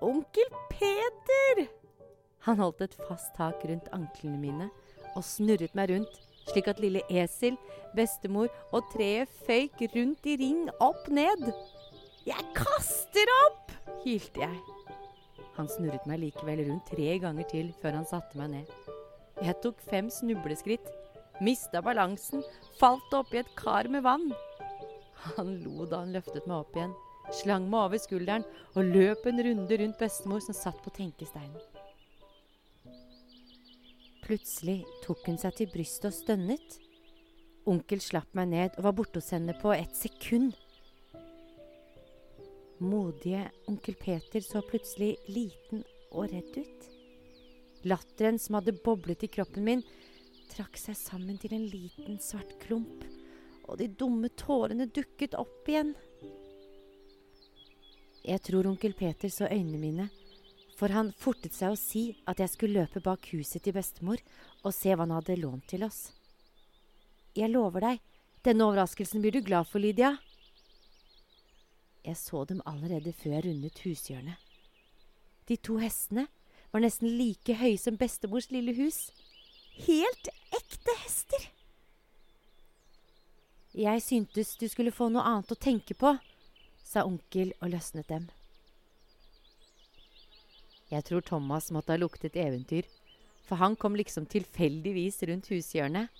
Onkel Peter! Han holdt et fast tak rundt anklene mine og snurret meg rundt, slik at lille esel, bestemor og treet føyk rundt i ring opp ned. Jeg kaster opp! hylte jeg. Han snurret meg likevel rundt tre ganger til før han satte meg ned. Jeg tok fem snubleskritt, mista balansen, falt oppi et kar med vann. Han lo da han løftet meg opp igjen, slang meg over skulderen og løp en runde rundt bestemor som satt på tenkesteinen. Plutselig tok hun seg til brystet og stønnet. Onkel slapp meg ned og var borte hos henne på et sekund. Modige onkel Peter så plutselig liten og redd ut. Latteren som hadde boblet i kroppen min, trakk seg sammen til en liten svart klump, og de dumme tårene dukket opp igjen. Jeg tror onkel Peter så øynene mine, for han fortet seg å si at jeg skulle løpe bak huset til bestemor og se hva han hadde lånt til oss. Jeg lover deg, denne overraskelsen blir du glad for, Lydia. Jeg så dem allerede før jeg rundet hushjørnet. De to hestene var nesten like høye som bestemors lille hus. Helt ekte hester! Jeg syntes du skulle få noe annet å tenke på, sa onkel og løsnet dem. Jeg tror Thomas måtte ha luktet eventyr, for han kom liksom tilfeldigvis rundt hushjørnet.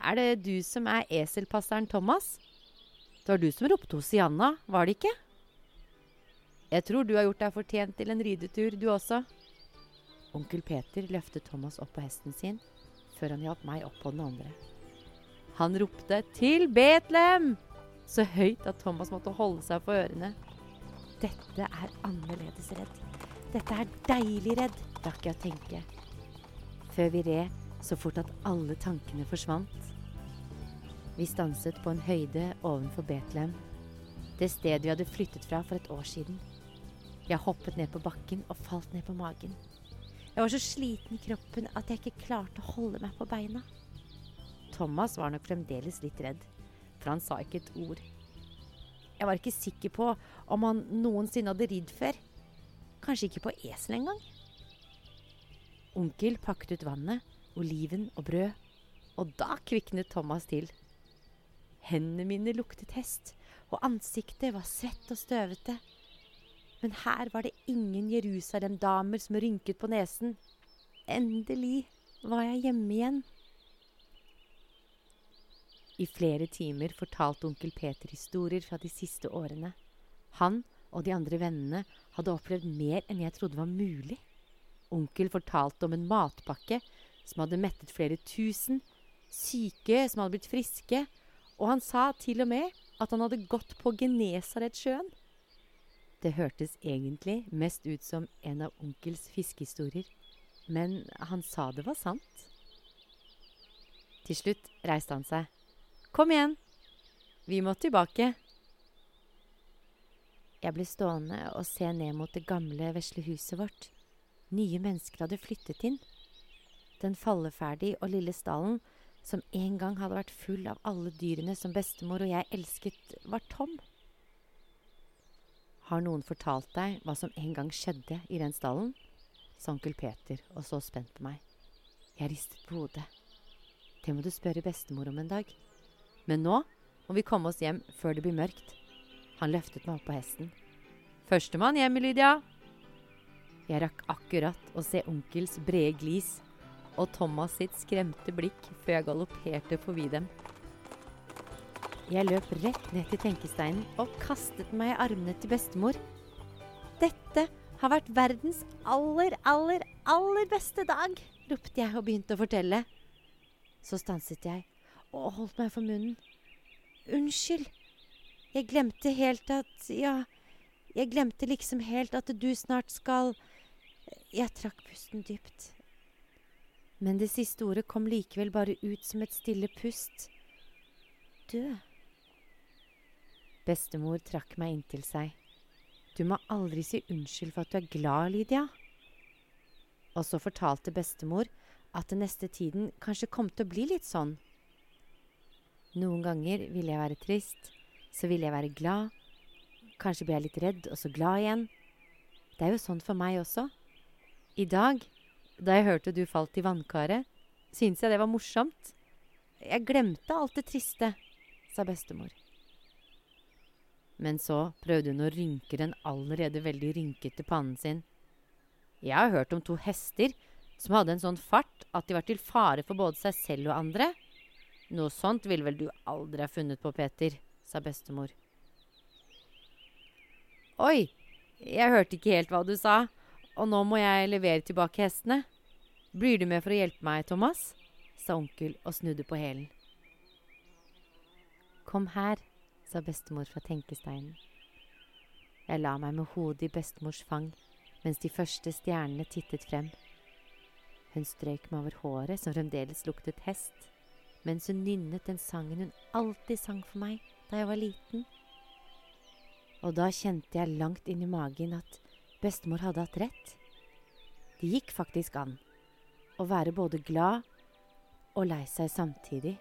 Er det du som er eselpasseren Thomas? Det var du som ropte Hosianna, var det ikke? Jeg tror du har gjort deg fortjent til en ridetur, du også. Onkel Peter løftet Thomas opp på hesten sin, før han hjalp meg opp på den andre. Han ropte 'Til Betlehem!' Så høyt at Thomas måtte holde seg for ørene. Dette er annerledes redd. Dette er deilig redd, rakk jeg å tenke. Før vi red så fort at alle tankene forsvant. Vi stanset på en høyde ovenfor Betlehem, det stedet vi hadde flyttet fra for et år siden. Jeg hoppet ned på bakken og falt ned på magen. Jeg var så sliten i kroppen at jeg ikke klarte å holde meg på beina. Thomas var nok fremdeles litt redd, for han sa ikke et ord. Jeg var ikke sikker på om han noensinne hadde ridd før. Kanskje ikke på esel engang. Onkel pakket ut vannet, oliven og brød, og da kviknet Thomas til. Hendene mine luktet hest, og ansiktet var svett og støvete. Men her var det ingen Jerusalem-damer som rynket på nesen. Endelig var jeg hjemme igjen. I flere timer fortalte onkel Peter historier fra de siste årene. Han og de andre vennene hadde opplevd mer enn jeg trodde var mulig. Onkel fortalte om en matpakke som hadde mettet flere tusen, syke som hadde blitt friske, og han sa til og med at han hadde gått på Genesaretsjøen. Det hørtes egentlig mest ut som en av onkels fiskehistorier, men han sa det var sant. Til slutt reiste han seg. Kom igjen! Vi må tilbake. Jeg ble stående og se ned mot det gamle, vesle huset vårt. Nye mennesker hadde flyttet inn. Den falleferdige og lille stallen, som en gang hadde vært full av alle dyrene som bestemor og jeg elsket, var tom. Har noen fortalt deg hva som en gang skjedde i den stallen? sa onkel Peter og så spent på meg. Jeg ristet på hodet. Det må du spørre bestemor om en dag. Men nå må vi komme oss hjem før det blir mørkt. Han løftet meg opp på hesten. Førstemann hjem, Lydia. Jeg rakk akkurat å se onkels brede glis og Thomas sitt skremte blikk før jeg galopperte forbi dem. Jeg løp rett ned til tenkesteinen og kastet meg i armene til bestemor. Dette har vært verdens aller, aller, aller beste dag, ropte jeg og begynte å fortelle. Så stanset jeg og holdt meg for munnen. Unnskyld. Jeg glemte helt at Ja, jeg glemte liksom helt at du snart skal Jeg trakk pusten dypt. Men det siste ordet kom likevel bare ut som et stille pust. Død. Bestemor trakk meg inntil seg. Du må aldri si unnskyld for at du er glad, Lydia. Og så fortalte bestemor at den neste tiden kanskje kom til å bli litt sånn. Noen ganger ville jeg være trist, så ville jeg være glad. kanskje blir jeg litt redd, og så glad igjen. Det er jo sånn for meg også. I dag, da jeg hørte du falt i vannkaret, syntes jeg det var morsomt. Jeg glemte alt det triste, sa bestemor. Men så prøvde hun å rynke den allerede veldig rynkete pannen sin. Jeg har hørt om to hester som hadde en sånn fart at de var til fare for både seg selv og andre. Noe sånt ville vel du aldri ha funnet på, Peter, sa bestemor. Oi, jeg hørte ikke helt hva du sa, og nå må jeg levere tilbake hestene. Blir du med for å hjelpe meg, Thomas? sa onkel og snudde på hælen. Kom her, sa bestemor fra tenkesteinen. Jeg la meg med hodet i bestemors fang mens de første stjernene tittet frem. Hun strøyk meg over håret, som fremdeles luktet hest, mens hun nynnet den sangen hun alltid sang for meg da jeg var liten. Og da kjente jeg langt inn i magen at bestemor hadde hatt rett. Det gikk faktisk an å være både glad og lei seg samtidig.